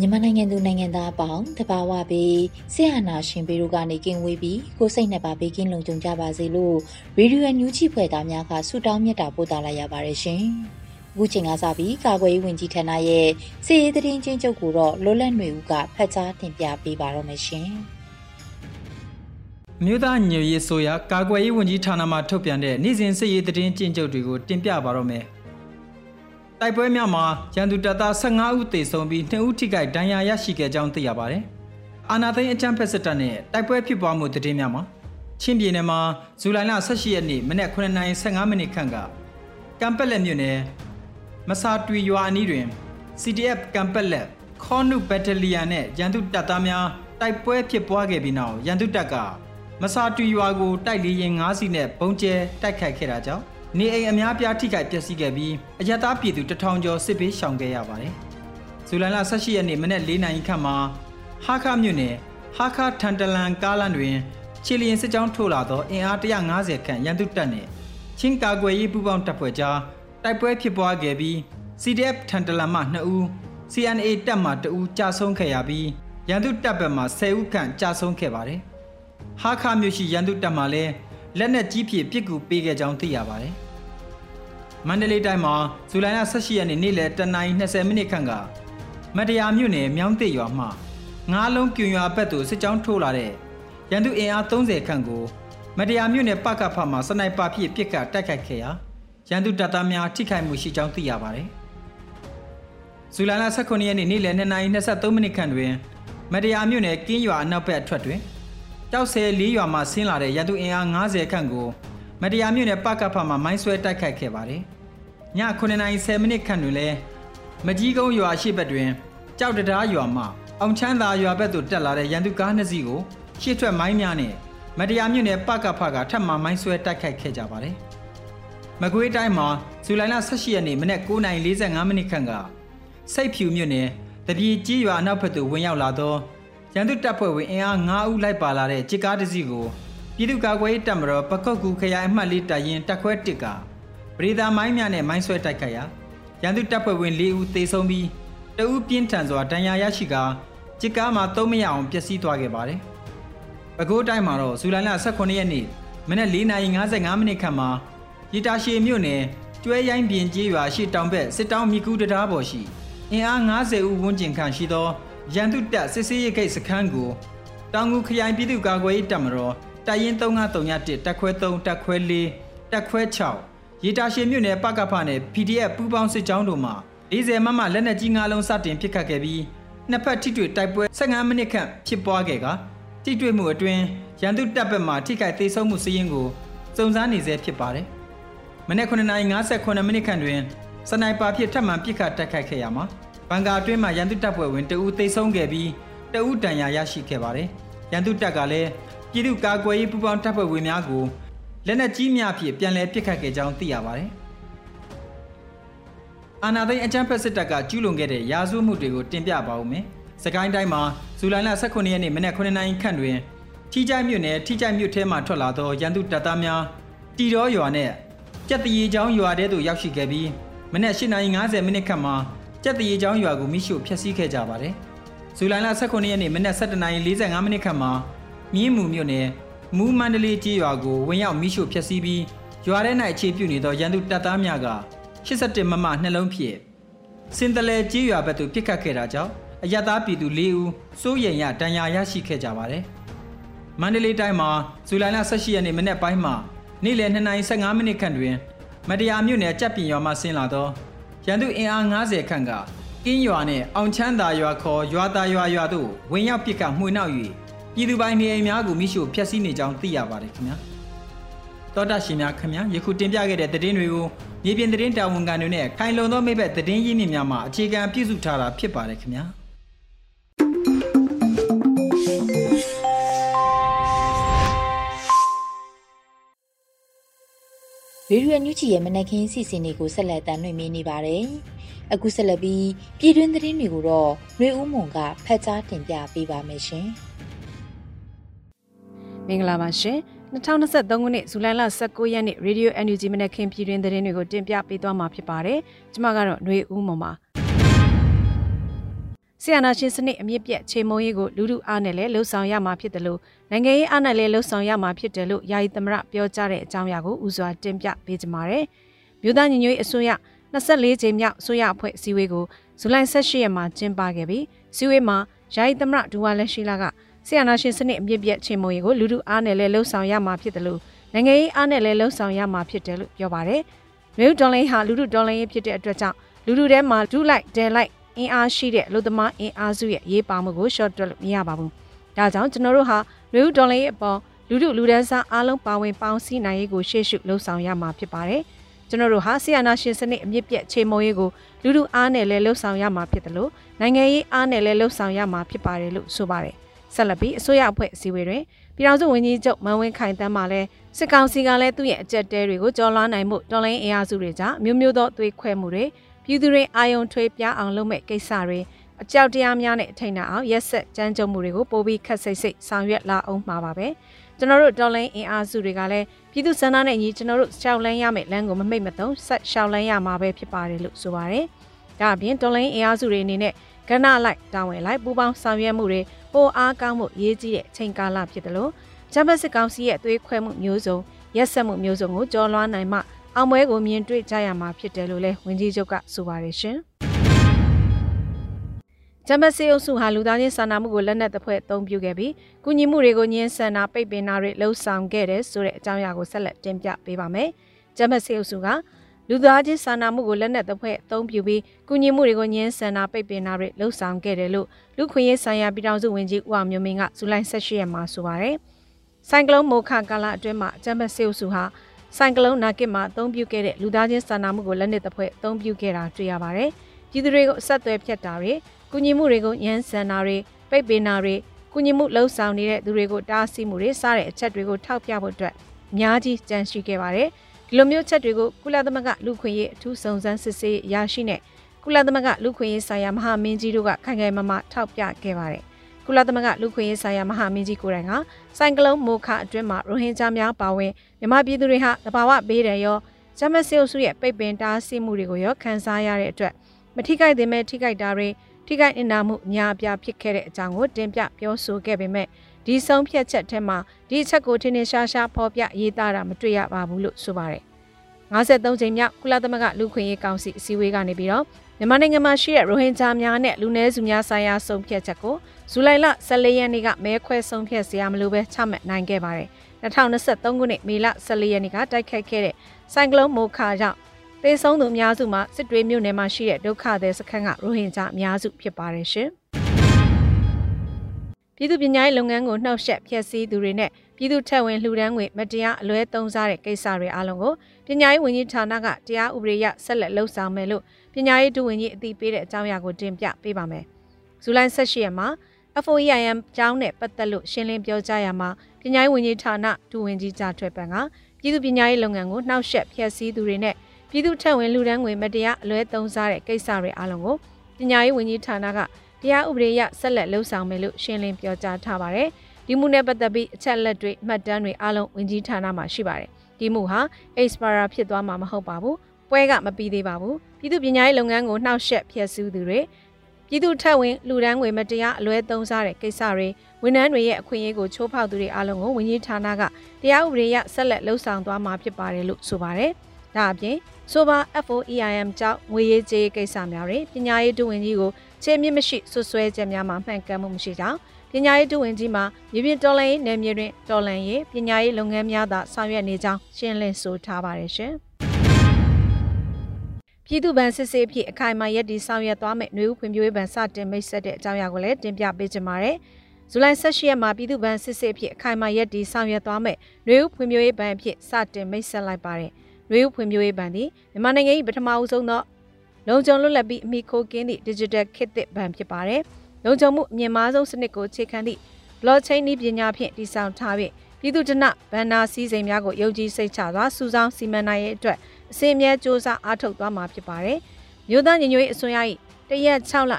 မြန်မာနိုင်ငံသူနိုင်ငံသားအပေါင်းတဘာဝပြီးဆရာနာရှင်ပေတို့ကနေကင်းဝေးပြီးကိုစိတ်နှစ်ပါးဘေးကင်းလုံခြုံကြပါစေလို့ရေဒီယိုအန်ယူဂျီဖွဲ့သားများကဆုတောင်းမြတ်တာပို့သလာရပါတယ်ရှင်။အခုချိန်ကစပြီးကာကွယ်ရေးဝန်ကြီးဌာနရဲ့စီရေးသတင်းချင်းချုပ်ကိုတော့လွတ်လပ်နေဦးကဖတ်ကြားတင်ပြပေးပါတော့မယ်ရှင်။မြို့သားညွေရေးဆိုရကာကွယ်ရေးဝန်ကြီးဌာနမှထုတ်ပြန်တဲ့နေ့စဉ်စစ်ရေးသတင်းကျင့်ကြုတ်တွေကိုတင်ပြပါတော့မယ်။ တိုက်ပွဲများမှာရန်သူတပ်သား15ဦးသေဆုံးပြီး2ဦးထိခိုက်ဒဏ်ရာရရှိခဲ့ကြောင်းသိရပါတယ်။အာနာသိန်းအကြမ်းဖက်စစ်တပ်နဲ့တိုက်ပွဲဖြစ်ပွားမှုသတင်းများမှာချင်းပြည်နယ်မှာဇူလိုင်လ18ရက်နေ့မနက်9:15မိနစ်ခန့်ကကမ်ပက်လက်မြို့နယ်မဆာတွီရွာအနီးတွင် CDF ကမ်ပက်လက်ခေါနုဘက်တလီယန်နဲ့ရန်သူတပ်သားများတိုက်ပွဲဖြစ်ပွားခဲ့ပြီးနောက်ရန်သူတပ်ကမဆာတွီရွာကိုတိုက်လေရင်9စီးနဲ့ပုံကျဲတိုက်ခိုက်ခဲ့တာကြောင့် နေအိမ်အများပြားထိခိုက်ပျက်စီးခဲ့ပြီးအရတားပြည်သူတထောင်ကျော်စစ်ဘေးရှောင်ခဲ့ရပါတယ်။ဇူလိုင်လ18ရက်နေ့မနက်၄နာရီခန့်မှာဟာခမြို့နယ်ဟာခထန်တလန်ကားလမ်းတွင်ချီလျင်စစ်ကြောင်းထိုးလာသောအင်အား150ခန့်ရန်သူတပ်နှင့်ချင်းကာကွယ်ရေးပူးပေါင်းတပ်ဖွဲ့ကြားတိုက်ပွဲဖြစ်ပွားခဲ့ပြီး CDF ထန်တလန်မှ2ဦး CNA တပ်မှ2ဦးကြာဆုံးခဲ့ရပြီးရန်သူတပ်ဘက်မှ10ဦးခန့်ကြာဆုံးခဲ့ပါတယ်။ဟာခမြို့ရှိရန်သူတပ်မှလည်း လက်နက်ကြီးဖြင့်ပစ်ကူပေးခဲ့ကြောင်းသိရပါတယ်။မန္တလေးတိုင်းမှာဇူလိုင်လ18ရက်နေ့နေ့လယ်10:20မိနစ်ခန့်ကမတရားမြို့နယ်မြောင်းတစ်ရွာမှငားလုံးပြွန်ရွာဘက်သို့စစ်ကြောင်းထိုးလာတဲ့ရန်သူအင်အား30ခန့်ကိုမတရားမြို့နယ်ပကဖမှစနိုက်ပါဖြင့်ပစ်ကတ်တိုက်ခိုက်ခဲ့ရာရန်သူတပ်သားများထိခိုက်မှုရှိကြောင်းသိရပါတယ်။ဇူလိုင်လ18ရက်နေ့နေ့လယ်2:23မိနစ်ခန့်တွင်မတရားမြို့နယ်ကင်းရွာအနောက်ဘက်အထွက်တွင် ကြောက်ဆယ်လေးရွာမှဆင်းလာတဲ့ရန်သူအင်အား90ခန့်ကိုမတရားမြို့နယ်ပကဖမှမိုင်းဆွဲတိုက်ခိုက်ခဲ့ပါတယ်။ည9:10မိနစ်ခန့်တွင်လည်းမကြီးကုန်းရွာရှိဘက်တွင်ကြောက်တရားရွာမှအောင်ချမ်းသာရွာဘက်သို့တက်လာတဲ့ရန်သူကားနှစ်စီးကိုရှေ့ထွက်မိုင်းများနဲ့မတရားမြို့နယ်ပကဖကထပ်မံမိုင်းဆွဲတိုက်ခိုက်ခဲ့ကြပါတယ်။မကွေးတိုင်းမှာဇူလိုင်လ18ရက်နေ့မနက်9:45မိနစ်ခန့်ကစိတ်ဖြူမြို့နယ်တပြေကြီးရွာအနောက်ဘက်သို့ဝင်ရောက်လာသော ရန်သူတပ်ဖွဲ့ဝင်အင်အား9ဦးလိုက်ပါလာတဲ့စစ်ကားတစ်စီးကိုပြည်သူ့ကာကွယ်ရေးတပ်မတော်ပကုတ်ကူခရိုင်အမှတ်လေးတပ်ရင်တပ်ခွဲတစ်ကပရိသာမိုင်းများနဲ့မိုင်းဆွဲတိုက်ခိုက်ရာရန်သူတပ်ဖွဲ့ဝင်၄ဦးသေဆုံးပြီးတဦးပြင်းထန်စွာဒဏ်ရာရရှိကာစစ်ကားမှာသုံးမရအောင်ပျက်စီးသွားခဲ့ပါတယ်။ပဲခူးတိုင်းမှာတော့ဇူလိုင်လ18ရက်နေ့မနက်4:55မိနစ်ခန့်မှာရီတာရှည်မြို့နယ်ကျွဲရိုင်းပြင်ကြီးရွာရှိတောင်ဘက်စစ်တောင်းမြကူတရားပေါ်ရှိအင်အား90ဦးဝန်းကျင်ခန့်ရှိသော ရန်သူတပ်စစ်စေးရိတ်ဂိတ်စခန်းကိုတောင်ငူခရိုင်ပြည်သူ့ကာကွယ်ရေးတပ်မတော်တပ်ရင်း3931တပ်ခွဲ3တပ်ခွဲ4တပ်ခွဲ6ရေတာရှည်မြို့နယ်ပကဖနဲ့ PDF ပူးပေါင်းစစ်ကြောင်းတို့မှ40မမလက်နက်ကြီး၅လုံးစတင်ပစ်ခတ်ခဲ့ပြီးနှစ်ဖက်ထိတွေ့တိုက်ပွဲ15မိနစ်ခန့်ဖြစ်ပွားခဲ့ကထိတွေ့မှုအတွင်းရန်သူတပ်ဘက်မှထိခိုက်သေးဆုံးမှုစည်းရင်းကိုစုံစမ်းနေဆဲဖြစ်ပါတယ်။မနေ့9:58မိနစ်ခန့်တွင်စနိုက်ပါဖြင့်ထပ်မံပစ်ခတ်တိုက်ခိုက်ခဲ့ရမှာ ဘန်ကာအတွင်းမှာရန်သူတပ်ဖွဲ့ဝင်တအူးသိမ်းဆုံးခဲ့ပြီးတအူးတန်ရာရရှိခဲ့ပါတယ်။ရန်သူတပ်ကလည်းပြည်သူ့ကာကွယ်ရေးပူးပေါင်းတပ်ဖွဲ့ဝင်များကိုလက်နက်ကြီးများဖြင့်ပြန်လည်ပစ်ခတ်ခဲ့ကြောင်းသိရပါတယ်။အာနာသိန်းအကြမ်းဖက်စစ်တပ်ကကျူးလွန်ခဲ့တဲ့ရာဇဝတ်မှုတွေကိုတင်ပြပါဦးမယ်။စကိုင်းတိုင်းမှာဇူလိုင်လ18ရက်နေ့မနက်9:00နာရီခန့်တွင်ထိကြိုက်မြို့နယ်ထိကြိုက်မြို့ထဲမှထွက်လာသောရန်သူတပ်သားများတီတော်ရွာနဲ့ကြက်တရီချောင်းရွာထဲသို့ရောက်ရှိခဲ့ပြီးမနက်8:50မိနစ်ခန့်မှာ ကြက်တရီချောင်းရွာကိုမိရှို့ဖျက်ဆီးခဲ့ကြပါတယ်။ဇူလိုင်လ18ရက်နေ့မနက်7:45မိနစ်ခန့်မှာမြင်းမူမြို့နယ်မူးမန္တလေးကျေးရွာကိုဝင်ရောက်မိရှို့ဖျက်ဆီးပြီးရွာထဲ၌အခြေပြုနေသောရန်သူတပ်သားများက81မမနှလုံးဖြင့်စင်တလဲကြီးရွာဘက်သို့ပြစ်ခတ်ခဲ့တာကြောင့်အရတားပြည်သူ၄ဦးစိုးရိမ်ရဒဏ်ရာရရှိခဲ့ကြပါတယ်။မန္တလေးတိုင်းမှာဇူလိုင်လ18ရက်နေ့မနေ့ပိုင်းမှာနေ့လယ်2:15မိနစ်ခန့်တွင်မတရားမြို့နယ်ကြက်ပြင်ရွာမှဆင်းလာသော ရန်သူအင်အား90ခန့်ကကင်းရွာနှင့်အောင်ချမ်းသာရွာခေါ်ရွာသားရွာရွာတို့ဝင်ရောက်ပစ်ကမှွေနှောက်၍ပြည်သူပိုင်နေအိမ်များကိုမိရှို့ဖျက်ဆီးနေကြောင်းသိရပါတယ်ခင်ဗျာတောတာရှင်များခင်ဗျာယခုတင်ပြခဲ့တဲ့သတင်းတွေကိုမြေပြင်သတင်းတာဝန်ခံတွေနဲ့ခိုင်လုံသောမိဘသတင်းရင်းမြစ်များမှအခြေခံပြုစုထားတာဖြစ်ပါတယ်ခင်ဗျာ ရေဒီယိုညူချီရဲ့မနက်ခင်းစီစဉ်တွေကိုဆက်လက်တင်ပြနေပါတယ်။အခုဆက်လက်ပြီးပြည်တွင်းသတင်းတွေကိုတော့နှွေဦးမွန်ကဖတ်ကြားတင်ပြပေးပါမယ်ရှင်။မင်္ဂလာပါရှင်။2023ခုနှစ်ဇူလိုင်လ19ရက်နေ့ Radio NUG မနက်ခင်းပြည်တွင်းသတင်းတွေကိုတင်ပြပေးသွားမှာဖြစ်ပါတယ်။ကျွန်မကတော့နှွေဦးမွန်ပါ။ ဆီယနာရှင်စနစ်အမြင့်ပြတ်ချိန်မုံရေးကိုလူလူအားနဲ့လည်းလှုံ့ဆော်ရမှာဖြစ်တယ်လို့နိုင်ငံရေးအားနဲ့လည်းလှုံ့ဆော်ရမှာဖြစ်တယ်လို့ယာယီသမရပြောကြားတဲ့အကြောင်းအရာကိုဦးစွာတင်ပြပေးကြပါမယ်။မြို့သားညီညွတ်ရေးအစိုးရ24ချိန်မြောက်အစိုးရအဖွဲ့စည်းဝေးကိုဇူလိုင်18ရက်မှာကျင်းပခဲ့ပြီးစည်းဝေးမှာယာယီသမရဒူဝါလက်ရှိလာကဆီယနာရှင်စနစ်အမြင့်ပြတ်ချိန်မုံရေးကိုလူလူအားနဲ့လည်းလှုံ့ဆော်ရမှာဖြစ်တယ်လို့နိုင်ငံရေးအားနဲ့လည်းလှုံ့ဆော်ရမှာဖြစ်တယ်လို့ပြောပါတယ်။မြို့ဒေါ်လိန်ဟာလူလူဒေါ်လိန်ရေးဖြစ်တဲ့အတွက်ကြောင့်လူလူထဲမှာဒူလိုက်ဒဲလိုက် အင်အားရှိတဲ့အလို့သမားအင်အားစုရဲ့ရေးပါမှုကို short တွက်လို့မရပါဘူး။ဒါကြောင့်ကျွန်တော်တို့ဟာလူဒေါ်လာရဲ့အပေါ်လူတို့လူဒန်းစားအားလုံးပါဝင်ပေါင်းစည်းနိုင်ရေးကိုရှေ့ရှုလှုံ့ဆော်ရမှာဖြစ်ပါတယ်။ကျွန်တော်တို့ဟာဆီယနာရှင်စနစ်အမြင့်ပြတ်ချိန်မုံရေးကိုလူတို့အားနဲ့လည်းလှုံ့ဆော်ရမှာဖြစ်တယ်လို့နိုင်ငံရေးအားနဲ့လည်းလှုံ့ဆော်ရမှာဖြစ်ပါတယ်လို့ဆိုပါတယ်။ဆက်လက်ပြီးအစိုးရအဖွဲ့အစည်းအဝေးတွင်ပြည်ထောင်စုဝန်ကြီးချုပ်မန်ဝင်းခိုင်တန်းမှလည်းစစ်ကောင်စီကလည်းသူ့ရဲ့အကြက်တဲတွေကိုကြော်လွှားနိုင်မှုတော်လိုင်းအင်အားစုတွေကြောင့်မျိုးမျိုးသောသွေးခွဲမှုတွေ ပြည်သူတွေအာယုံထွေးပြားအောင်လုပ်မဲ့ကိစ္စတွေအကြောက်တရားများနဲ့အထိန်နာအောင်ရက်ဆက်ကြမ်းကြုတ်မှုတွေကိုပိုပြီးခက်စိတ်စိတ်ဆောင်ရွက်လာအောင်မှာပါပဲကျွန်တော်တို့တော်လိုင်းအင်အားစုတွေကလည်းပြည်သူစန္ဒနဲ့ညီကျွန်တော်တို့ရှောက်လန်းရမယ့်လမ်းကိုမမိတ်မသုံးဆက်ရှောက်လန်းရမှာပဲဖြစ်ပါတယ်လို့ဆိုပါတယ်ဒါအပြင်တော်လိုင်းအင်အားစုတွေအနေနဲ့ကဏ္ဍလိုက်တာဝန်လိုက်ပူးပေါင်းဆောင်ရွက်မှုတွေပိုအားကောင်းမှုရေးကြီးတဲ့အချိန်ကာလဖြစ်တယ်လို့ဂျမတ်စစ်ကောင်စီရဲ့အသွေးခွဲမှုမျိုးစုံရက်ဆက်မှုမျိုးစုံကိုကြော်လွှားနိုင်မှ အောင်ပွဲကိုမြင်တွေ့ကြရမှာဖြစ်တယ်လို့လည်းဝန်ကြီးချုပ်ကဆိုပါတယ်ရှင်။ဂျမစီအုပ်စုဟာလူသားချင်းစာနာမှုကိုလက်နက်တစ်ဖွဲ့အသုံးပြုခဲ့ပြီးကုညီမှုတွေကိုညှင်းဆန်တာပိတ်ပင်တာတွေလှုံ့ဆော်ခဲ့တဲ့ဆိုတဲ့အကြောင်းအရာကိုဆက်လက်တင်ပြပေးပါမယ်။ဂျမစီအုပ်စုကလူသားချင်းစာနာမှုကိုလက်နက်တစ်ဖွဲ့အသုံးပြုပြီးကုညီမှုတွေကိုညှင်းဆန်တာပိတ်ပင်တာတွေလှုံ့ဆော်ခဲ့တယ်လို့လူခွင့်ရေးဆိုင်ရာပြည်ထောင်စုဝန်ကြီးဦးအောင်မျိုးမင်းကဇူလိုင်18ရက်မှာဆိုပါတယ်။ဆိုင်ကလုန်းမိုခါကာလအတွင်းမှာဂျမစီအုပ်စုဟာ ဆိုင်ကလုန်းနာကစ်မှာအသုံးပြုခဲ့တဲ့လူသားချင်းစာနာမှုကိုလက်နက်တစ်ဖွဲ့အသုံးပြုခဲ့တာတွေ့ရပါတယ်။ပြည်သူတွေကိုအဆက်အသွယ်ဖြတ်တာတွေကုညီမှုတွေကိုရန်ဆန်တာတွေပိတ်ပင်တာတွေကုညီမှုလှုံ့ဆော်နေတဲ့သူတွေကိုတားဆီးမှုတွေစတဲ့အချက်တွေကိုထောက်ပြဖို့အတွက်အများကြီးကြံရှိခဲ့ပါတယ်ဒီလိုမျိုးချက်တွေကိုကုလသမဂ္ဂလူခွင့်ရေးအထူးစုံစမ်းစစ်ဆေးရရှိတဲ့ကုလသမဂ္ဂလူခွင့်ရေးဆိုင်ရာမဟာမင်းကြီးတို့ကခိုင်ခိုင်မာမာထောက်ပြခဲ့ပါတယ် ကုလသမဂ္ဂလူခွင့်ရေးဆိုင်ရာမဟာမင်းကြီးကိုယ်တိုင်ကစိုင်ကလုန်းမိုခအတွင်းမှာရိုဟင်ဂျာများပါဝင်မြန်မာပြည်သူတွေဟာတဘာဝဘေးတယ်ရောဂျမဆီအုပ်စုရဲ့ပိတ်ပင်တားဆီးမှုတွေကိုရောခံစားရတဲ့အတွက်မထိခိုက်သင့်မဲ့ထိခိုက်တာတွေထိခိုက်အနာမှုအများအပြားဖြစ်ခဲ့တဲ့အကြောင်းကိုတင်ပြပြောဆိုခဲ့ပေမဲ့ဒီဆုံးဖြတ်ချက်ထဲမှာဒီအချက်ကိုထင်းထင်းရှားရှားဖော်ပြရေးသားတာမတွေ့ရပါဘူးလို့ဆိုပါတယ်53ချိန်မြောက်ကုလသမဂ္ဂလူခွင့်ရေးကောင်စီအစည်းအဝေးကနေပြီးတော့မြန်မာနိုင်ငံမှာရှိတဲ့ရိုဟင်ဂျာများနဲ့လူနည်းစုများဆိုင်ရာဆုံးဖြတ်ချက်ကို ဇူလိုင်လ14ရက်နေ့ကမဲခွဲဆုံးဖြတ်စရာမလိုပဲချမှတ်နိုင်ခဲ့ပါတယ်2023ခုနှစ်မေလ14ရက်နေ့ကတိုက်ခိုက်ခဲ့တဲ့ဆိုင်ကလုန်းမိုခါကြောင့်သေဆုံးသူအများစုမှာစစ်တွေမြို့နယ်မှာရှိတဲ့ဒုက္ခသည်စခန်းကရိုဟင်ဂျာအများစုဖြစ်ပါတယ်ရှင်။ပြည်သူပညာရေးလုပ်ငန်းကိုနှောက်ယှက်ဖျက်ဆီးသူတွေနဲ့ပြည်သူထက်ဝင်လှူဒန်းငွေမတရားအလွဲသုံးစားတဲ့ကိစ္စတွေအလုံးကိုပညာရေးဝန်ကြီးဌာနကတရားဥပဒေရဆက်လက်လှုပ်ဆောင်မယ်လို့ပညာရေးဒုဝန်ကြီးအသိပေးတဲ့အကြောင်းအရာကိုတင်ပြပေးပါမယ်။ဇူလိုင်18ရက်မှာ FOEIM ကျောင်းနဲ့ပတ်သက်လို့ရှင်းလင်းပြောကြားရမှာပညာရေးဝန်ကြီးဌာနဒုဝန်ကြီးကြားထွက်ပန်ကပြည်သူပညာရေးလုပ်ငန်းကိုနှောက်ယှက်ဖျက်ဆီးသူတွေနဲ့ပြည်သူ့ထက်ဝင်လူဒန်းငွေမတရားအလွဲသုံးစားတဲ့ကိစ္စတွေအလုံးကိုပညာရေးဝန်ကြီးဌာနကတရားဥပဒေရဆက်လက်လှုပ်ဆောင်မယ်လို့ရှင်းလင်းပြောကြားထားပါတယ်။ဒီမှုနဲ့ပတ်သက်ပြီးအချက်လက်တွေမှတ်တမ်းတွေအလုံးဝန်ကြီးဌာနမှာရှိပါတယ်။ဒီမှုဟာ expire ဖြစ်သွားမှာမဟုတ်ပါဘူး။ပွဲကမပြီးသေးပါဘူး။ပြည်သူ့ပညာရေးလုပ်ငန်းကိုနှောက်ယှက်ဖျက်ဆီးသူတွေ ပြည်သူ့ထက်ဝင်လူဒန်းငွေမတရားအလွဲသုံးစားတဲ့ကိစ္စတွေဝန်ထမ်းတွေရဲ့အခွင့်အရေးကိုချိုးဖောက်သူတွေအလုံးကိုဝန်ကြီးဌာနကတရားဥပဒေရဆက်လက်လှုပ်ဆောင်သွားမှာဖြစ်ပါတယ်လို့ဆိုပါတယ်။ဒါအပြင်ဆိုပါ FOEIM ကြောင့်ငွေရေးကြေးကိစ္စများတွင်ပညာရေးဒုဝန်ကြီးကိုခြေမြင့်မရှိဆွဆွဲချက်များမှာမှန်ကန်မှုမရှိကြောင်းပညာရေးဒုဝန်ကြီးမှာမြေပြင်တော်လှန်ရေးနယ်မြေတွင်တော်လှန်ရေးပညာရေးလုပ်ငန်းများသာဆောင်ရွက်နေကြောင်းရှင်းလင်းဆိုထားပါတယ်ရှင်။ ပြည်သူ့ဗန်စစ်ဆေးအဖြစ်အခိုင်အမာရည်တည်ဆောင်ရွက်သွားမယ်မျိုးဖွံ့ဖြိုးရေးဗန်စတင်မိတ်ဆက်တဲ့အကြောင်းအရာကိုလည်းတင်ပြပေးချင်ပါတယ်။ဇူလိုင်18ရက်မှာပြည်သူ့ဗန်စစ်ဆေးအဖြစ်အခိုင်အမာရည်တည်ဆောင်ရွက်သွားမယ်မျိုးဖွံ့ဖြိုးရေးဗန်အဖြစ်စတင်မိတ်ဆက်လိုက်ပါတယ်။မျိုးဖွံ့ဖြိုးရေးဗန်သည်မြန်မာနိုင်ငံ၏ပထမအဦးဆုံးသောလုံခြုံလွတ်လပ်ပြီးအမိခိုကင်းသည့် Digital ခေတ်သစ်ဗန်ဖြစ်ပါတယ်။လုံခြုံမှုအမြင့်မားဆုံးစနစ်ကိုခြေခံသည့် blockchain နည်းပညာဖြင့်တည်ဆောက်ထားပြီးပြည်သူ့ဒဏဗန္နာစည်းစိမ်များကိုယုံကြည်စိတ်ချစွာစူးစောင်းစီမံနိုင်ရေးအတွက် အစီအမြဲစ조사အားထုတ်သွားမှာဖြစ်ပါတယ်။မြို့သားညီညွတ်ရေးအစိုးရ၏တရက်6လ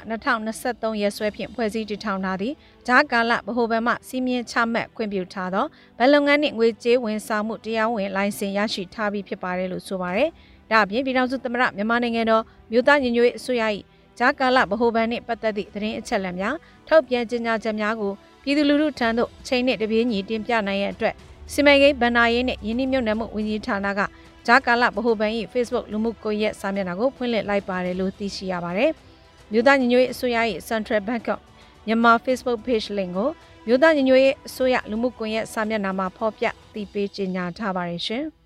2023ရက်စွဲဖြင့်ဖွဲ့စည်းတည်ထောင်ထားသည့်ဂျားကာလဗဟိုဘဏ်မှစီမင်းချမှတ်ခွင့်ပြုထားသောဗန်လုပ်ငန်းနှင့်ငွေကြေးဝန်ဆောင်မှုတရားဝင်လိုင်စင်ရရှိထားပြီးဖြစ်ပါတယ်လို့ဆိုပါတယ်။ဒါအပြင်ပြည်ထောင်စုသမ္မတမြန်မာနိုင်ငံတော်မြို့သားညီညွတ်ရေးအစိုးရ၏ဂျားကာလဗဟိုဘဏ်နှင့်ပတ်သက်သည့်သတင်းအချက်အလက်များထုတ်ပြန်ကြေညာချက်များကိုပြည်သူလူထုထံသို့အချိန်နဲ့တပြေးညီတင်ပြနိုင်ရတဲ့အတွက်စီမံကိန်းဗန်နာရေးနဲ့ယင်းနှမြုပ်နှံမှုဝန်ကြီးဌာနက ဂျာကာလဗဟိုဘဏ်၏ Facebook လူမှုကွန်ရက်စာမျက်နှာကိုဖွင့်လှစ်လိုက်ပါတယ်လို့သိရှိရပါတယ်။မြို့သားညီညွတ်ရေးအစိုးရ၏ Central Bank of မြန်မာ Facebook page link ကိုမြို့သားညီညွတ်ရေးအစိုးရလူမှုကွန်ရက်စာမျက်နှာမှာဖော်ပြသိပေးကြေညာထားပါတယ်ရှင်။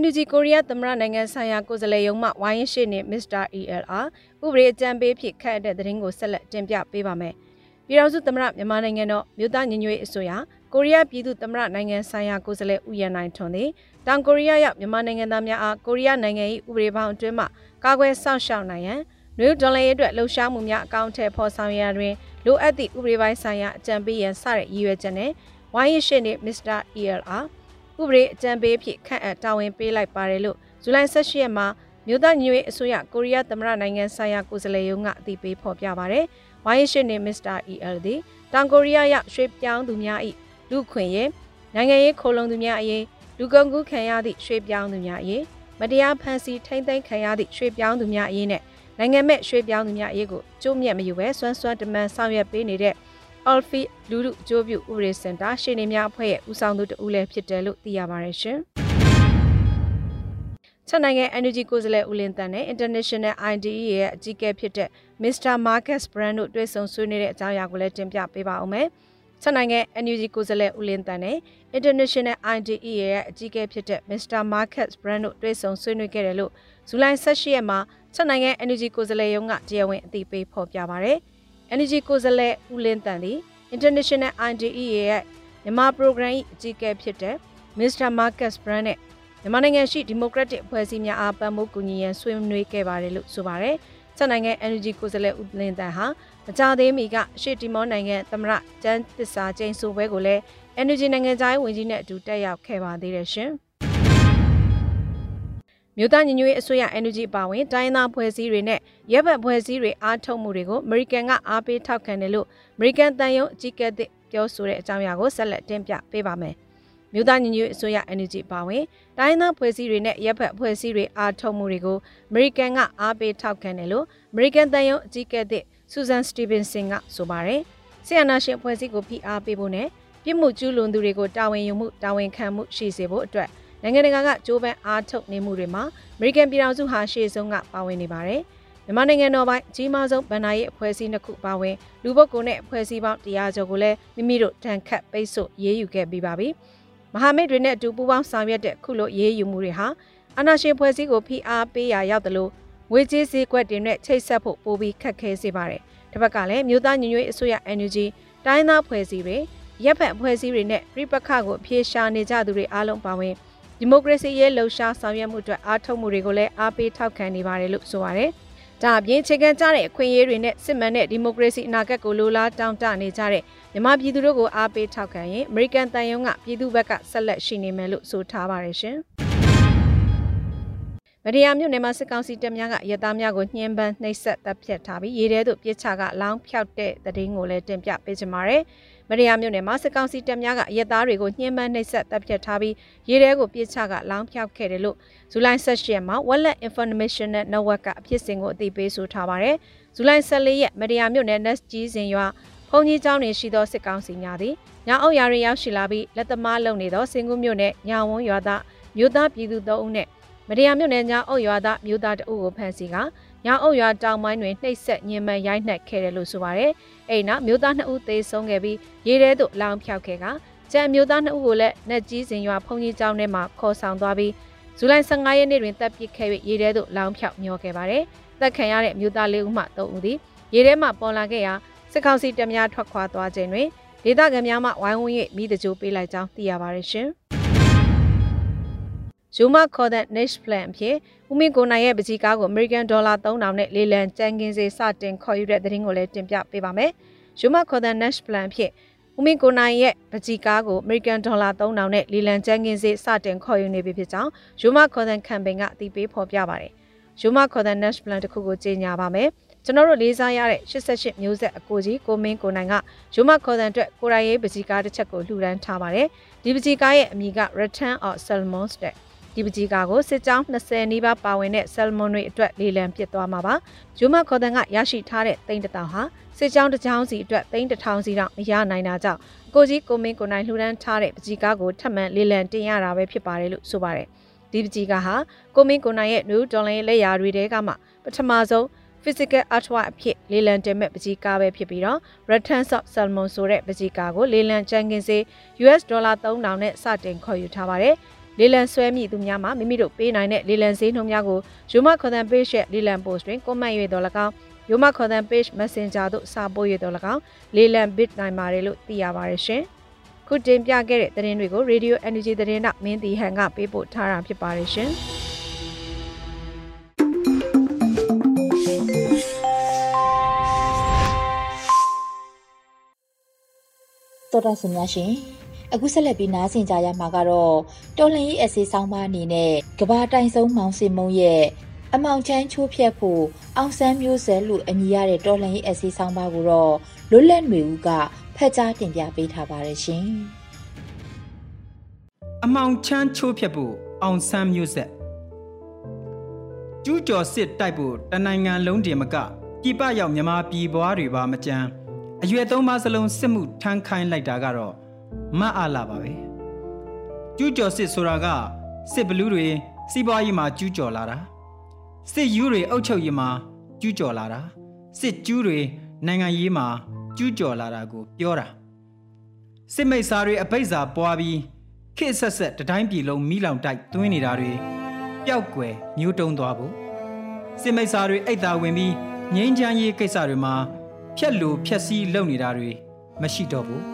NUG ကိုရီးယားသမ္မတနိုင်ငံဆိုင်ရာကိုယ်စားလှယ်ရုံးမှဝိုင်းရှိနေ Mr. ELR ဥပဒေအကြံပေးဖြစ်ခန့်တဲ့သတင်းကိုဆက်လက်တင်ပြပေးပါမယ်။ပြည်ထောင်စုသမ္မတမြန်မာနိုင်ငံတော်မြို့သားညီညွတ်ရေးအစိုးရ ကိုရီးယားပြည်သူ့သမ္မတနိုင်ငံဆိုင်ရာကိုယ်စားလှယ်ဦးရန်နိုင်ထွန်းသည်တောင်ကိုရီးယားရောက်မြန်မာနိုင်ငံသားများအားကိုရီးယားနိုင်ငံ၏ဥပဒေပေါင်းအတွင်းမှကာကွယ်စောင့်ရှောက်နိုင်ရန်နယူးဒေါ်လာရေးအတွက်လှုပ်ရှားမှုများအကောင့်ထဲပေါ်ဆောင်ရတွင်လိုအပ်သည့်ဥပဒေပိုင်းဆိုင်ရာအကြံပေးရန်စတဲ့ရည်ရွယ်ချက်နဲ့ဝိုင်းရရှိနေမစ္စတာ ELR ဥပဒေအကြံပေးဖြစ်ခန့်အပ်တာဝန်ပေးလိုက်ပါတယ်လို့ဇူလိုင်18ရက်မှာမြို့သားညွေအစိုးရကိုရီးယားသမ္မတနိုင်ငံဆိုင်ရာကိုယ်စားလှယ်ရုံးကအသိပေးဖော်ပြပါတယ်။ဝိုင်းရှိနေမစ္စတာ EL သည်တောင်ကိုရီးယားရောက်ရွှေပြောင်းသူများ၏ လူခွင့်ရေးနိုင်ငံရေးခိုလုံသူများအရေးလူကုန်ကူးခံရသည့်ရွှေပြောင်းသူများအရေးမတရားဖန်ဆီးထိမ့်သိမ်းခံရသည့်ရွှေပြောင်းသူများအရေးနဲ့နိုင်ငံမဲ့ရွှေပြောင်းသူများအရေးကိုကျိုးမြတ်မယူဘဲစွမ်းစွမ်းတမန်ဆောင်ရွက်ပေးနေတဲ့ Alfi လူလူအကျိုးပြုဥပဒေစင်တာရှေ့နေများအဖွဲ့ရဲ့ဦးဆောင်သူတဦးလည်းဖြစ်တယ်လို့သိရပါတယ်ရှင်။ချက်နိုင်ငံ Energy ကိုယ်စားလှယ်ဦးလင်းတန်နဲ့ International IDE ရဲ့အကြီးအကဲဖြစ်တဲ့ Mr. Marcus Brand တို့တွေ့ဆုံဆွေးနွေးတဲ့အကြောင်းအရာကိုလည်းတင်ပြပေးပါဦးမယ်။ ချက်နိုင်ငံ Energy ကိုယ်စားလှယ်ဦးလင်းတန်နဲ့ International IDE ရဲ့အကြီးအကဲဖြစ်တဲ့ Mr. Marcus Brand တို့တွေ့ဆုံဆွေးနွေးခဲ့တယ်လို့ဇူလိုင်18ရက်မှာချက်နိုင်ငံ Energy ကိုယ်စားလှယ်ရုံးကတရားဝင်အသိပေးဖော်ပြပါရတယ်။ Energy ကိုယ်စားလှယ်ဦးလင်းတန်သည် International IDE ရဲ့မြန်မာ program ၏အကြီးအကဲဖြစ်တဲ့ Mr. Marcus Brand နဲ့မြန်မာနိုင်ငံရှိဒီမိုကရက်တစ်အဖွဲ့အစည်းများအားပံ့ပိုးကူညီရန်ဆွေးနွေးခဲ့ပါတယ်လို့ဆိုပါတယ်။ချက်နိုင်ငံ Energy ကိုယ်စားလှယ်ဦးလင်းတန်ဟာ မကြသေးမီကရှေ့တီမောနိုင်ငံသမရကျန်းသစ္စာကျင်းဆိုပွဲကိုလည်း Energy နိုင်ငံသားဝန်ကြီးနဲ့အတူတက်ရောက်ခဲ့ပါသေးတယ်ရှင်။မြို့သားညီညွတ်ရေးအစိုးရ NUG ပါဝင်တိုင်းသားဖွဲ့စည်းတွေနဲ့ရပ်ဘက်ဖွဲ့စည်းတွေအားထုတ်မှုတွေကိုအမေရိကန်ကအားပေးထောက်ခံတယ်လို့အမေရိကန်တန်ယုံအကြီးအကဲပြောဆိုတဲ့အကြောင်းအရာကိုဆက်လက်တင်ပြပေးပါမယ်။မြို့သားညီညွတ်အစိုးရ NUG ပါဝင်တိုင်းသားဖွဲ့စည်းတွေနဲ့ရပ်ဘက်ဖွဲ့စည်းတွေအားထုတ်မှုတွေကိုအမေရိကန်ကအားပေးထောက်ခံတယ်လို့အမေရိကန်တန်ယုံအကြီးအကဲသစ် ဆူဇန်စတီဗင်ဆင်ကဆိုပါတယ်။ဆီယနာရှင်ဖွဲ့စည်းကိုဖိအားပေးဖို့နဲ့ပြစ်မှုကျူးလွန်သူတွေကိုတာဝန်ယူမှုတာဝန်ခံမှုရှိစေဖို့အတွက်နိုင်ငံတကာကကြိုးပမ်းအားထုတ်နေမှုတွေမှာအမေရိကန်ပြည်ထောင်စုဟာရှေ့ဆုံးကပါဝင်နေပါတယ်။မြန်မာနိုင်ငံတော်ပိုင်းအကြီးမားဆုံးဗန်နာရေးအဖွဲ့အစည်းနှစ်ခုပါဝင်လူပုဂ္ဂိုလ်နဲ့အဖွဲ့အစည်းပေါင်းတရားကျော်ကိုလည်းမိမိတို့တန်ခတ်ပိတ်ဆို့ရေးယူခဲ့ပြီးပါပြီ။မဟာမိတ်တွေနဲ့အတူပူးပေါင်းဆောင်ရွက်တဲ့ခုလိုရေးယူမှုတွေဟာအာဏာရှင်ဖွဲ့စည်းကိုဖိအားပေးရာရောက်တယ်လို့ ငွေကြေးစည်းကွက်တွေနဲ့ချိတ်ဆက်ဖို့ပိုပြီးခက်ခဲစေပါတယ်။တစ်ဖက်ကလည်းမြို့သားညီညွတ်ရေးအစိုးရ NUG တိုင်းသားဖွဲ့စည်းတွေရပ်ဖက်အဖွဲ့အစည်းတွေနဲ့ပြိပခကိုအပြေရှားနေကြသူတွေအားလုံးပါဝင်ဒီမိုကရေစီရေးလှုပ်ရှားဆောင်ရွက်မှုအတွက်အားထုတ်မှုတွေကိုလည်းအားပေးထောက်ခံနေပါတယ်လို့ဆိုပါတယ်။ဒါအပြင်ခြေကမ်းကြတဲ့အခွင့်အရေးတွေနဲ့စစ်မှန်တဲ့ဒီမိုကရေစီအနာဂတ်ကိုလိုလားတောင်းတနေကြတဲ့မြန်မာပြည်သူတို့ကိုအားပေးထောက်ခံရင်အမေရိကန်တန်ယုံကပြည်သူဘက်ကဆက်လက်ရှိနေမယ်လို့ဆိုထားပါတယ်ရှင်။ မတရားမြို့နယ်မှာစစ်ကောင်စီတပ်များကရသားများကိုညှဉ်းပန်းနှိပ်စက်တပ်ဖြတ်ထားပြီးရေထဲသို့ပြစ်ချကလောင်းဖြောက်တဲ့တည်င်းကိုလည်းတင်ပြပေးကြပါရစေ။မရယာမြို့နယ်မှာစစ်ကောင်စီတပ်များကရဲသားတွေကိုညှဉ်းပန်းနှိပ်စက်တပ်ဖြတ်ထားပြီးရဲတဲကိုပြစ်ချကလောင်းဖြောက်ခဲ့တယ်လို့ဇူလိုင်16ရက်မှာ Wallet Informational Network ကအဖြစ်စဉ်ကိုအသိပေးဆိုထားပါတယ်။ဇူလိုင်14ရက်မရယာမြို့နယ် Nest ကြီးစင်ရွာဘုံကြီးကျောင်းတွင်ရှိသောစစ်ကောင်စီများသည်ညအုပ်ရာတွေရောက်ရှိလာပြီးလက်သမားလုံနေသောစင်ကူးမြို့နယ်ညာဝန်းရွာသားမြို့သားပြည်သူ၃ဦးနဲ့ မတရားမြို့နယ်ညာအုပ်ရွာသားမြို့သားတအုပ်ကိုဖမ်းဆီးကညောင်အုပ်ရွာတောင်ပိုင်းတွင်နှိပ်စက်ညှဉ်းပန်းရိုက်နှက်ခဲ့တယ်လို့ဆိုပါတယ်။အဲ့နောက်မြို့သား2ဦးသေဆုံးခဲ့ပြီးရေထဲသို့လောင်ဖြောက်ခဲ့ကကျန်မြို့သား2ဦးကိုလည်းနှက်ကြီးစင်ရွာဖုန်ကြီးကျောင်းထဲမှာခေါ်ဆောင်သွားပြီးဇူလိုင်15ရက်နေ့တွင်တပ်ပစ်ခဲ့၍ရေထဲသို့လောင်ဖြောက်မျောခဲ့ပါတယ်။တပ်ခံရတဲ့မြို့သား၄ဦးမှ3ဦးသည်ရေထဲမှပေါ်လာခဲ့ရာစစ်ကောင်စီတပ်များထွက်ခွာသွားခြင်းတွင်ဒေသခံများမှဝိုင်းဝန်း၍မိတကြိုပေးလိုက်ကြောင်းသိရပါတယ်ရှင်။ ယူမခေါ်တဲ့ niche plan အဖြစ်ဦးမင်းကိုနိုင်ရဲ့ပကြီးကားကို American Dollar 3000နဲ့လေလံကြမ်းကင်းစေစတင်ခေါ်ယူတဲ့သတင်းကိုလည်းတင်ပြပေးပါမယ်။ယူမခေါ်တဲ့ niche plan အဖြစ်ဦးမင်းကိုနိုင်ရဲ့ပကြီးကားကို American Dollar 3000နဲ့လေလံကြမ်းကင်းစေစတင်ခေါ်ယူနေပြီဖြစ်ကြောင်းယူမခေါ်တဲ့ campaign ကအသိပေးဖော်ပြပါတယ်။ယူမခေါ်တဲ့ niche plan တစ်ခုကိုကြေညာပါမယ်။ကျွန်တော်တို့လေးစားရတဲ့88မျိုးဆက်အကိုကြီးကိုမင်းကိုနိုင်ကယူမခေါ်တဲ့အတွက်ကိုရိုင်းရေးပကြီးကားတစ်ချက်ကိုလှူဒန်းထားပါတယ်။ဒီပကြီးကားရဲ့အမည်က Return of Salmons တဲ့ ဒီပကြီးကားကိုစစ်ကြောင်း20နီးပါးပါဝင်တဲ့ဆယ်မွန်တွေအတွက်လေလံပစ်သွားမှာပါ။ဂျိုမခေါ်တန်ကရရှိထားတဲ့သိန်းတထောင်ဟာစစ်ကြောင်းတစ်ကြောင်းစီအတွက်သိန်းတစ်ထောင်စီတော့မရနိုင်တာကြောင့်ကိုကြီးကိုမင်းကိုနိုင်လှူဒန်းထားတဲ့ပကြီးကားကိုထပ်မံလေလံတင်ရတာပဲဖြစ်ပါတယ်လို့ဆိုပါတယ်။ဒီပကြီးကားဟာကိုမင်းကိုနိုင်ရဲ့ new dollar လက်ရာတွေတဲကမှပထမဆုံး physical artwork အဖြစ်လေလံတင်မဲ့ပကြီးကားပဲဖြစ်ပြီးတော့ Returns of Salmon ဆိုတဲ့ပကြီးကားကိုလေလံချန်ကင်စေ US ဒေါ်လာ3000နဲ့စတင်ခေါ်ယူထားပါတယ်။ လေလံဆွဲမိသူများမှာမိမိတို့ပေးနိုင်တဲ့လေလံဈေးနှုန်းများကိုယူမခေါ်တဲ့ page ရဲ့လေလံ post တွင် comment ၍တော်၎င်းယူမခေါ်တဲ့ page messenger သို့စာပို့၍တော်၎င်းလေလံ bit နိုင်ပါတယ်လို့သိရပါတယ်ရှင်။ခုတင်ပြခဲ့တဲ့သတင်းတွေကို Radio Energy သတင်းတော့မင်းတီဟန်ကပေးပို့ထားတာဖြစ်ပါတယ်ရှင်။တော်တော်စင်များရှင် အခုဆက်လက်ပြီးနားဆင်ကြရမှာကတော့တော်လှန်ရေးအစီဆောင်မအနေနဲ့ကဘာတိုင်ဆုံးမောင်စင်မုံရဲ့အမောင်ချမ်းချိုးဖြတ်ဖို့အောင်ဆန်းမျိုးဆက်လို့အမည်ရတဲ့တော်လှန်ရေးအစီဆောင်ပါကိုတော့လွတ်လပ်နေဦးကဖက်ကြားတင်ပြပေးထားပါတယ်ရှင်အမောင်ချမ်းချိုးဖြတ်ဖို့အောင်ဆန်းမျိုးဆက်ကျူးကျော်စစ်တိုက်ဖို့တနိုင်ငံလုံးတည်မကပြည်ပရောက်မြန်မာပြည်ပွားတွေပါမကြမ်းအရွယ်သုံးပါးစလုံးစစ်မှုထမ်းခိုင်းလိုက်တာကတော့ မအားလာပါပဲကျူးကျော်စစ်ဆိုတာကစစ်ဘလူးတွေစီးပွားရေးမှာကျူးကျော်လာတာစစ်ယူတွေအုပ်ချုပ်ရေးမှာကျူးကျော်လာတာစစ်ကျူးတွေနိုင်ငံရေးမှာကျူးကျော်လာတာကိုပြောတာစစ်မိတ်စာတွေအပိတ်စာပွားပြီးခေတ်ဆက်ဆက်တတိုင်းပြည်လုံးမိလောင်တိုက်သွင်းနေတာတွေပျောက်ကွယ်မျိုးတုံးသွားဖို့စစ်မိတ်စာတွေအိတ်သာဝင်ပြီးငိမ့်ချမ်းရေးကိစ္စတွေမှာဖြက်လူဖြက်စီးလုပ်နေတာတွေမရှိတော့ဘူး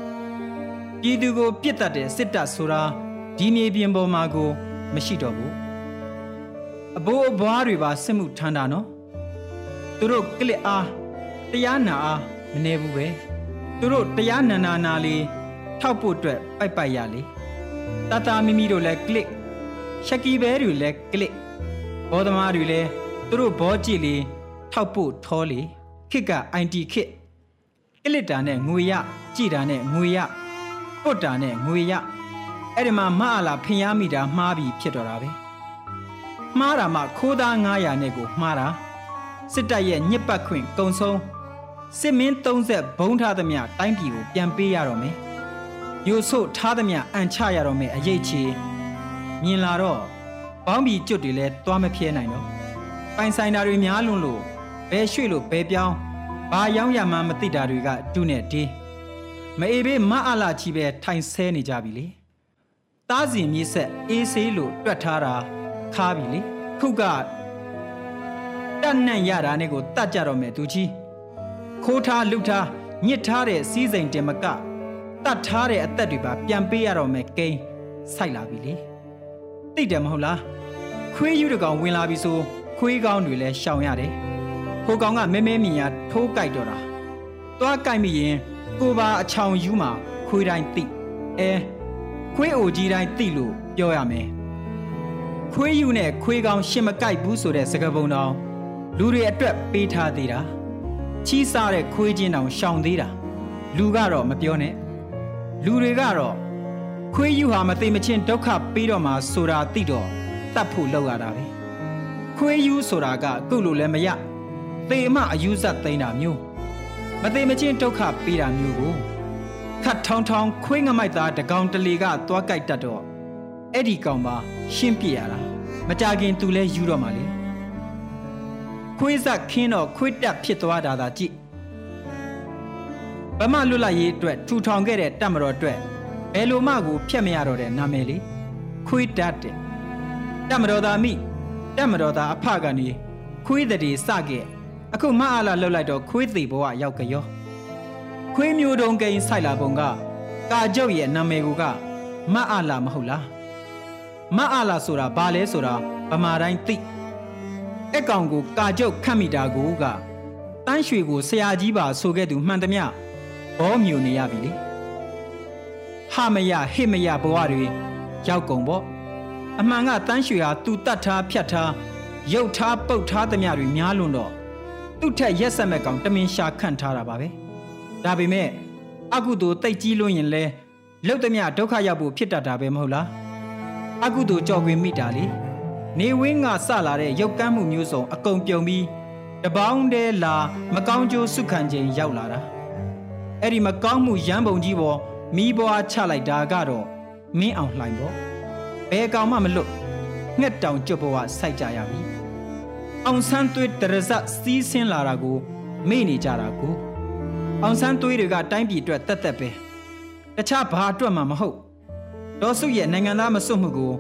ပြည်သူကိုပြစ်တတ်တဲ့စစ်တပ်ဆိုတာဒီမြေပြင်ပေါ်မှာကို မရှိတော့ဘူးအဘိုးအဘွားတွေပါစစ်မှုထမ်းတာနော်သူတို့ကလစ်အားတရားနာအားမနေဘူးပဲသူတို့တရားနာနာနာလေးထောက်ဖို့အတွက်ပိုက်ပိုက်ရလေတတမိမိတို့လည်းကလစ်ရှက်ကီဘဲတွေလည်းကလစ်ဘောသမားတွေလည်းသူတို့ဘောကြည့်လေထောက်ဖို့ထောလေခစ်က IT ခစ်ကလစ်တာနဲ့ငွေရကြည်တာနဲ့ငွေရ ပုတ်တာနဲ့ငွေရအဲ့ဒီမှာမအလာဖင်ရမိတာမှားပြီးဖြစ်တော့တာပဲမှားတာမှခိုးသား900နဲ့ကိုမှားတာစစ်တပ်ရဲ့ညစ်ပတ်ခွင့်ကုံဆုံးစစ်မင်း30ဘုံထားသမျှတိုင်းပြည်ကိုပြန်ပေးရတော့မယ်ယူဆို့ထားသမျှအန်ချရတော့မယ်အရေးချေမြင်လာတော့ဘောင်းဘီကျွတ်တွေလည်းသွားမပြဲနိုင်တော့ပိုင်ဆိုင်တာတွေများလွန်းလို့ဘယ်ရွှေ့လို့ဘယ်ပြောင်းဘာရောင်းရမှမသိတာတွေကတူးနဲ့ဒီ မအေဘေးမအလာချီပဲထိုင်ဆဲနေကြပြီလေတားစီမြေဆက်အေးဆေးလို့တွက်ထားတာခါပြီလေခုကတတ်နှံ့ရတာနဲ့ကိုတတ်ကြတော့မယ်သူကြီးခိုးထားလူထားညစ်ထားတဲ့စီးစိမ်တင်မကတတ်ထားတဲ့အသက်တွေပါပြန်ပေးရတော့မယ်ကိန်းစိုက်လာပြီလေသိတယ်မဟုတ်လားခွေးယူတကောင်ဝင်လာပြီဆိုခွေးကောင်းတွေလည်းရှောင်ရတယ်ဟိုကောင်ကမဲမဲမြင်ရထိုးကြိုက်တော့တာသွားကြိုက်မိရင် ကိုပါအချောင်ယူမှာခွေးတိုင်းသိအဲခွေးအိုကြီးတိုင်းသိလို့ပြောရမယ်ခွေးယူနဲ့ခွေးကောင်းရှင်မကြိုက်ဘူးဆိုတဲ့စကားပုံတော်လူတွေအတွက်ပေးထားသေးတာချီးစားတဲ့ခွေးချင်းတောင်ရှောင်သေးတာလူကတော့မပြောနဲ့လူတွေကတော့ခွေးယူဟာမသိမချင်းဒုက္ခပေးတော့မှဆိုတာသိတော့တတ်ဖို့လောက်ရတာပဲခွေးယူဆိုတာကကုလို့လည်းမရသေမအယူဇတ်သိမ်းတာမျိုး မသိမချင်းဒုက္ခပေးတာမျိုးကိုခတ်ထောင်းထောင်းခွေးငမိုက်သားတကောင်တလီကသွားကြိုက်တတ်တော့အဲ့ဒီကောင်ပါရှင်းပြရတာမကြခင်သူလဲယူတော့မှလေခွေးဆက်ခင်းတော့ခွေးတက်ဖြစ်သွားတာသာကြည့်ဗမာလွတ်လပ်ရေးအတွက်ထူထောင်ခဲ့တဲ့တပ်မတော်အတွက်ဘယ်လိုမှကိုဖျက်မရတော့တဲ့နာမည်လေးခွေးတက်တဲ့တပ်မတော်သားမိတပ်မတော်သားအဖကနေခွေးတည်းစခဲ့ အခုမအားလာလှုပ်လိုက်တော့ခွေးသေးဘဝရောက်ကြရောခွေးမျိုးတုံးကိန်းဆိုင်လာပုံကကာကျုပ်ရဲ့နာမည်ကမအားလာမဟုတ်လားမအားလာဆိုတာဘာလဲဆိုတာဗမာတိုင်းသိအကောင်ကိုကာကျုပ်ခတ်မိတာကိုကတန်းရွှေကိုဆရာကြီးပါဆိုခဲ့သူမှန်သမျှဘောမြူနေရပြီလေဟာမရဟိမရဘဝတွေရောက်ကုန်ပေါ့အမှန်ကတန်းရွှေဟာသူတတ်ထားဖြတ်ထားရုပ်ထားပုတ်ထားသမျှတွေများလွန်းတော့ သူ့ထက်ရက်ဆက်မဲ့ကောင်တမင်ရှာခန့်ထားတာပါပဲဒါပေမဲ့အကုသိုလ်တိတ်ကြီးလွန်းရင်လဲလုတ်သမျှဒုက္ခရောက်ဖို့ဖြစ်တတ်တာပဲမဟုတ်လားအကုသိုလ်ကြော်ခွင်မိတာလေနေဝင်းကစလာတဲ့ရုပ်ကမ်းမှုမျိုးစုံအကုန်ပြုံပြီးတပေါင်းတည်းလာမကောင်းကျိုးစုခံခြင်းရောက်လာတာအဲ့ဒီမကောင်းမှုရမ်းပုံကြီးပေါ်မိဘွားချလိုက်တာကတော့မင်းအောင်လှိုင်ပေါ့ဘယ်ကောင်မှမလွတ်ငှက်တောင်ကျွတ်ဘဝစိုက်ကြရပြီ အောင်ဆန်းသွေးတရဇစီးဆင်းလာတာကိုမေ့နေကြတာကိုအောင်ဆန်းသွေးတွေကတိုင်းပြည်အတွက်တက်တက်ပဲတခြားဘာအတွက်မှမဟုတ်ဒေါ်စုရဲ့နိုင်ငံသားမစွတ်မှုကို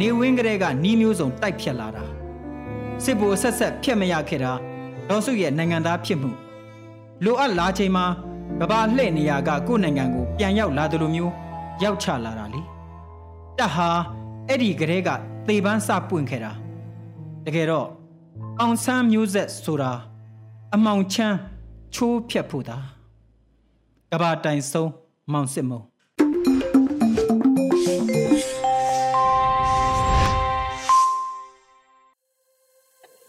နေဝင်းကလေးကနီးမျိုးစုံတိုက်ဖြတ်လာတာစစ်ဘိုလ်ဆက်ဆက်ဖျက်မရခဲ့တာဒေါ်စုရဲ့နိုင်ငံသားဖြစ်မှုလိုအပ်လာချိန်မှာကဘာလှဲ့နေရကကိုယ့်နိုင်ငံကိုပြန်ရောက်လာတယ်လို့မျိုးရောက်ချလာတာလေတဟာအဲ့ဒီကလေးကသေပန်းစပွင့်ခဲ့တာတကယ်တော့ အောင်ဆန်းမျိုးဆက်ဆိုတာအမောင်ချမ်းချိုးဖြတ်ဖို့တာကဘာတိုင်ဆုံးမောင်စစ်မုံ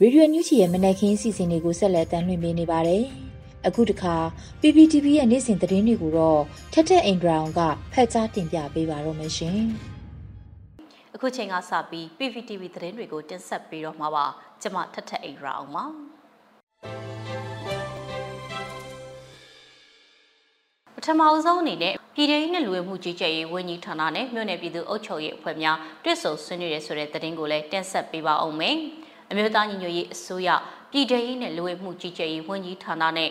ရေဒီယိုညူချီရဲ့မနက်ခင်းစီစဉ်တွေကိုဆက်လက်တင်ပြနေပါတယ်။အခုတခါ PPTV ရဲ့နေ့စဉ်သတင်းတွေကိုတော့ထက်ထက်အင်ဒရာအောင်ကဖတ်ကြားတင်ပြပေးပါတော့မယ်ရှင်။အခုချိန်ကစပြီး PVTV သတင်းတွေကိုတင်ဆက်ပေးတော့မှာပါ ကျွန်မထက်ထက်အိရာအောင်ပါပထမအဆုံးအနေနဲ့ပြည်ထောင်စုနဲ့လူဝင်မှုကြီးကြပ်ရေးဝန်ကြီးဌာနနဲ့မြို့နယ်ပြည်သူ့အုပ်ချုပ်ရေးအဖွဲ့များတွဲဆုံဆွေးနွေးရဆိုတဲ့သတင်းကိုလည်းတင်ဆက်ပေးပါအောင်မယ်အမျိုးသားညီညွတ်ရေးအစိုးရပြည်ထောင်စုနဲ့လူဝင်မှုကြီးကြပ်ရေးဝန်ကြီးဌာနနဲ့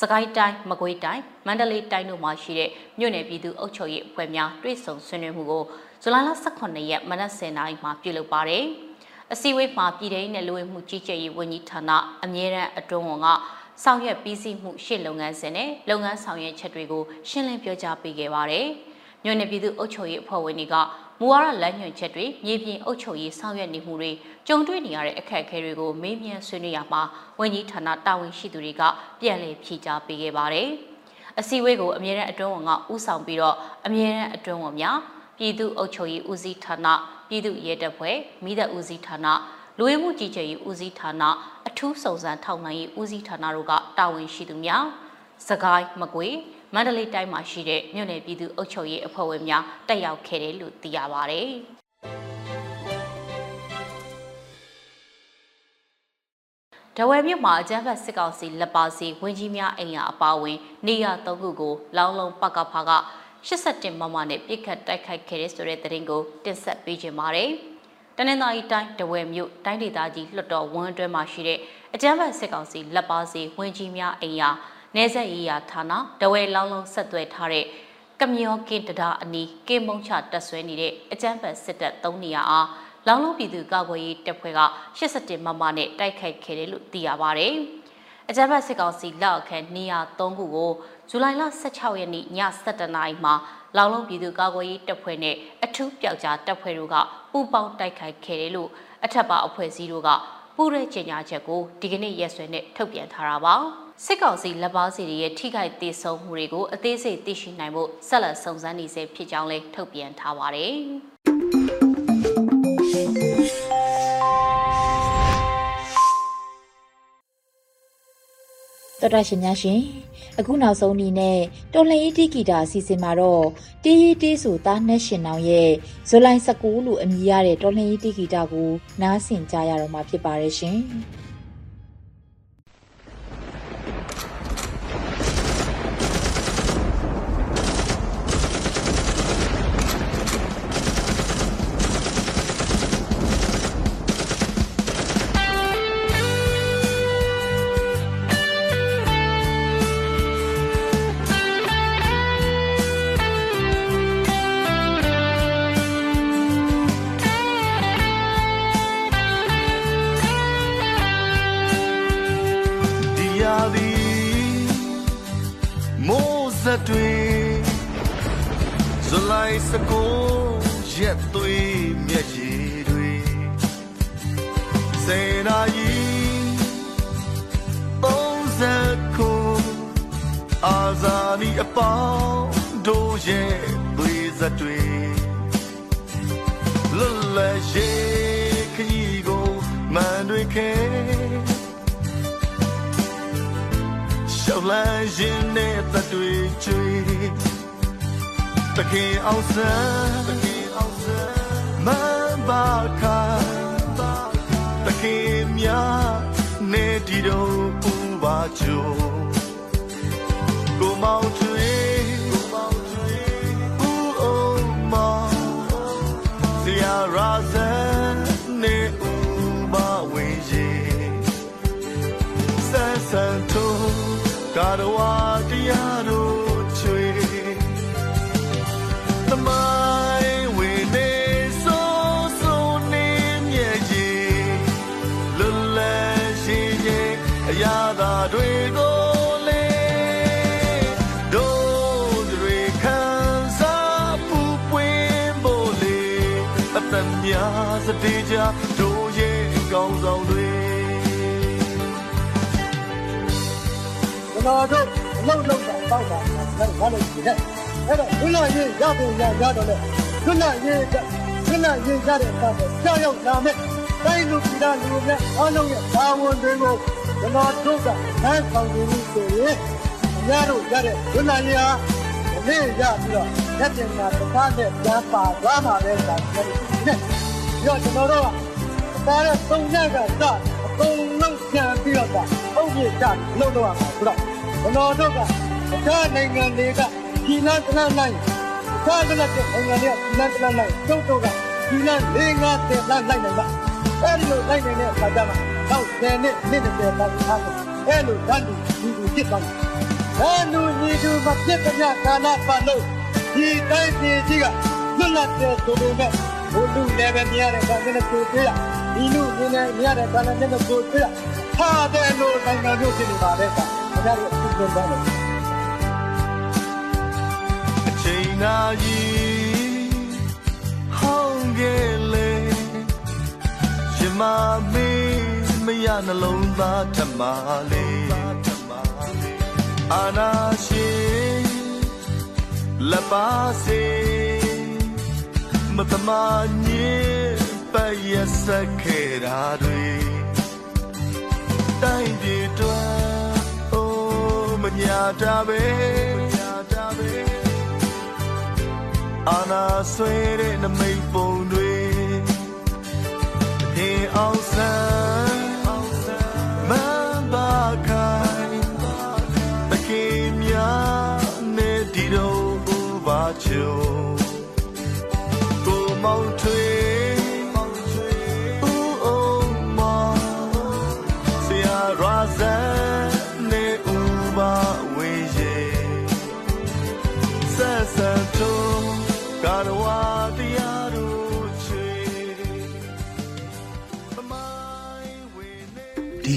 စကိုင်းတိုင်းမကွေးတိုင်းမန္တလေးတိုင်းတို့မှာရှိတဲ့မြို့နယ်ပြည်သူ့အုပ်ချုပ်ရေးအဖွဲ့များတွဲဆုံဆွေးနွေးမှုကိုဇူလိုင်လ18ရက်မနက်10:00နာရီမှာပြုလုပ်ပါတယ်။ အစည်းအဝေးမှာပြည်ထောင်နဲ့လူဝင်မှုကြီးကြပ်ရေးဝန်ကြီးဌာနအမြဲတမ်းအတွင်းဝန်ကဆောင်ရွက်ပြီးစီးမှုရှေ့လုပ်ငန်းစဉ်နဲ့လုပ်ငန်းဆောင်ရွက်ချက်တွေကိုရှင်းလင်းပြောကြားပေးခဲ့ပါတယ်။မြို့နယ်ပြည်သူ့အုပ်ချုပ်ရေးအဖွဲ့ဝင်တွေကမူဝါဒလမ်းညွှန်ချက်တွေမြေပြင်အုပ်ချုပ်ရေးဆောင်ရွက်နေမှုတွေကြုံတွေ့နေရတဲ့အခက်အခဲတွေကိုမေးမြန်းဆွေးနွေးရမှာဝန်ကြီးဌာနတာဝန်ရှိသူတွေကပြန်လည်ဖြေကြားပေးခဲ့ပါတယ်။အစည်းအဝေးကိုအမြဲတမ်းအတွင်းဝန်ကဥဆောင်ပြီးတော့အမြဲတမ်းအတွင်းဝန်များပြည်သူ့အုပ်ချုပ်ရေးဦးစီးဌာန ပြည်သူ့ရဲတပ်ဖွဲ့မိသက်ဦးစီးဌာနလူဝင်မှုကြီးကြပ်ရေးဦးစီးဌာနအထူးစုံစမ်းထောက်လှမ်းရေးဦးစီးဌာနတို့ကတာဝန်ရှိသူများစကိုင်းမကွေမန္တလေးတိုင်းမှာရှိတဲ့မြို့နယ်ပြည်သူ့အုပ်ချုပ်ရေးအဖွဲ့ဝင်များတက်ရောက်ခဲ့တယ်လို့သိရပါဗျ။တဝယ်မြို့မှာအကြမ်းဖက်စစ်ကောင်စီလက်ပါစီဝင်းကြီးများအိမ်ယာအပါအဝင် နေရသုံးခုကိုလောင်းလုံးပကဖာက 87မမနဲ့ပြစ်ခတ်တိုက်ခိုက်ခဲ့တဲ့ဆိုတဲ့သတင်းကိုတင်ဆက်ပေးခြင်းပါတယ်။တနင်္သာရီတိုင်းတဝယ်မြို့တိုင်းဒေသကြီးလွှတ်တော်ဝန်းအတွင်းမှာရှိတဲ့အကြမ်းဖက်စစ်ကောင်စီလက်ပါစီဝင်းကြီးများအိမ်ယာနေဆက်ရေးရာဌာနတဝဲလောင်းလုံးဆက်သွဲထားတဲ့ကမျောကင်းတဒါအနီးကင်းမုံချတက်ဆွဲနေတဲ့အကြမ်းဖက်စစ်တပ်၃နေရာအားလောင်းလုံးပြည်သူ့ကာကွယ်ရေးတပ်ဖွဲ့က87မမနဲ့တိုက်ခိုက်ခဲ့တယ်လို့သိရပါဗျ။ အကြမ်းဖက်စစ်ကောင်စီလက်အောက်ခံနေရာ၃ခုကိုဇူလိုင်လ16ရက်နေ့ည7:00နာရီမှာလောင်လုံးပြည်သူ့ကာကွယ်ရေးတပ်ဖွဲ့နဲ့အထူးပျောက်ကြားတပ်ဖွဲ့တို့ကပူးပေါင်းတိုက်ခိုက်ခဲ့တယ်လို့အထက်ပါအဖွဲ့အစည်းတို့ကပူးရဲကြေညာချက်ကိုဒီကနေ့ရက်စွဲနဲ့ထုတ်ပြန်ထားတာပါစစ်ကောင်စီလက်ပါစီတွေရဲ့ထိခိုက်ဒေဆုံးမှုတွေကိုအသေးစိတ်သိရှိနိုင်ဖို့ဆက်လက်စုံစမ်းနေစေဖြစ်ကြောင်းလည်းထုတ်ပြန်ထားပါတယ် တော်တာရှင်များရှင်အခုနောက်ဆုံးအနေနဲ့တော်လှန်ရေးတီဂီတာအစီအစဉ်မှာတော့တီးရီတီးဆိုသားနှက်ရှင်နောင်ရဲ့ဇူလိုင်19လို့အမည်ရတဲ့တော်လှန်ရေးတီဂီတာကိုနားဆင်ကြရတော့မှာဖြစ်ပါတယ်ရှင်။ သက်တွေဇူလိုင်စကိုရက်သွေးမျက်ရည်တွေစေနာကြီးပုံစံကိုအာဇာနည်အပေါင်းတို့ရဲ့သွေးစက်တွေလွတ်လပ်ရေးခရီးကိုမှန်တွေခဲ လန်းရင်နဲ့တတွေကျွေးတခင်အောင်ဆန်းတခင်အောင်ဆန်းမန်ပါခါတခင်များနေဒီတော့ပူပါချိုကိုမောင်ထွေကိုမောင်ထွေဦးအောင်မောင်ဆရာရာဇ ကျွန်တော်တို့အလုံးလုံးတာတောက်တာလည်းဘာလို့ဒီလဲအဲ့တော့ဘုရားရေးရဖို့ရရတော့လေဘုရားရေးကဘုရားရေးရတဲ့အခါမှာကြောက်ရောက်လာမဲ့တိုင်းလူပြည်သားလူနဲ့အားလုံးရဲ့ဘာဝန်တွေကိုကျွန်တော်တို့ကဟန်ဆောင်နေပြီဆိုရင်အများတို့ရတဲ့ဘုရားရေးဟာဒီနေ့ရပြီးတော့လက်တင်မှာတစ်ခါနဲ့ပြန်ပါသွားမှာပဲဆိုတာပြောတယ်နဲ့ပြီးတော့ကျွန်တော်တို့ကဒါရသုံးရကစအကုန်လုံးပြန်ပြီးတော့ပုံပြချလုံးတော့မှာဆိုတော့ ကျွန်တော်တို့ကအခြားနိုင်ငံတွေကဒီလန်းတလန်းနိုင်အခြားနိုင်ငံတွေကနိုင်ငံတွေကဒီလန်းတလန်းနိုင်ကျုပ်တို့ကဒီလန်း၄၅၀လန်းနိုင်နိုင်ပါအဲဒီလိုနိုင်နိုင်တဲ့အခါကျမှတော့10နှစ်နှစ်20လောက်ထားတယ်အဲလိုဓာတ်လူဒီလူဖြစ်သွားတယ်ဓာတ်လူညီသူမဖြစ်တဲ့ကာလပတ်လို့ဒီတိုင်းပြည်ကြီးကလွတ်လပ်တဲ့သူတွေနဲ့ဘုလူလည်းပဲမြရတဲ့ကာလနဲ့ကိုတွေ့ရဒီလူနေနေမြရတဲ့ကာလနဲ့ကိုတွေ့ရထားတဲ့လိုနိုင်ငံတို့ဖြစ်နေပါတဲ့က ခင်ဗျားတို့အသိဉာဏ်ပါလို့အချိန်နာကြီးဟောင်းကလေးရှင်မမေးမရနှလုံးသားထမလေးအာနာရှိလပါစေမတမညေပယစခေရာတွေတိုင်းပြည်တွင်အိုး မညာတာပဲမညာတာပဲအာနာဆွေတဲ့နမိတ်ပုံတွေဒီအောင်ဆန်းမန်ပါခိုင်တကေမြာနေဒီတော့ဘူပါချိုကိုမောင်ထွေ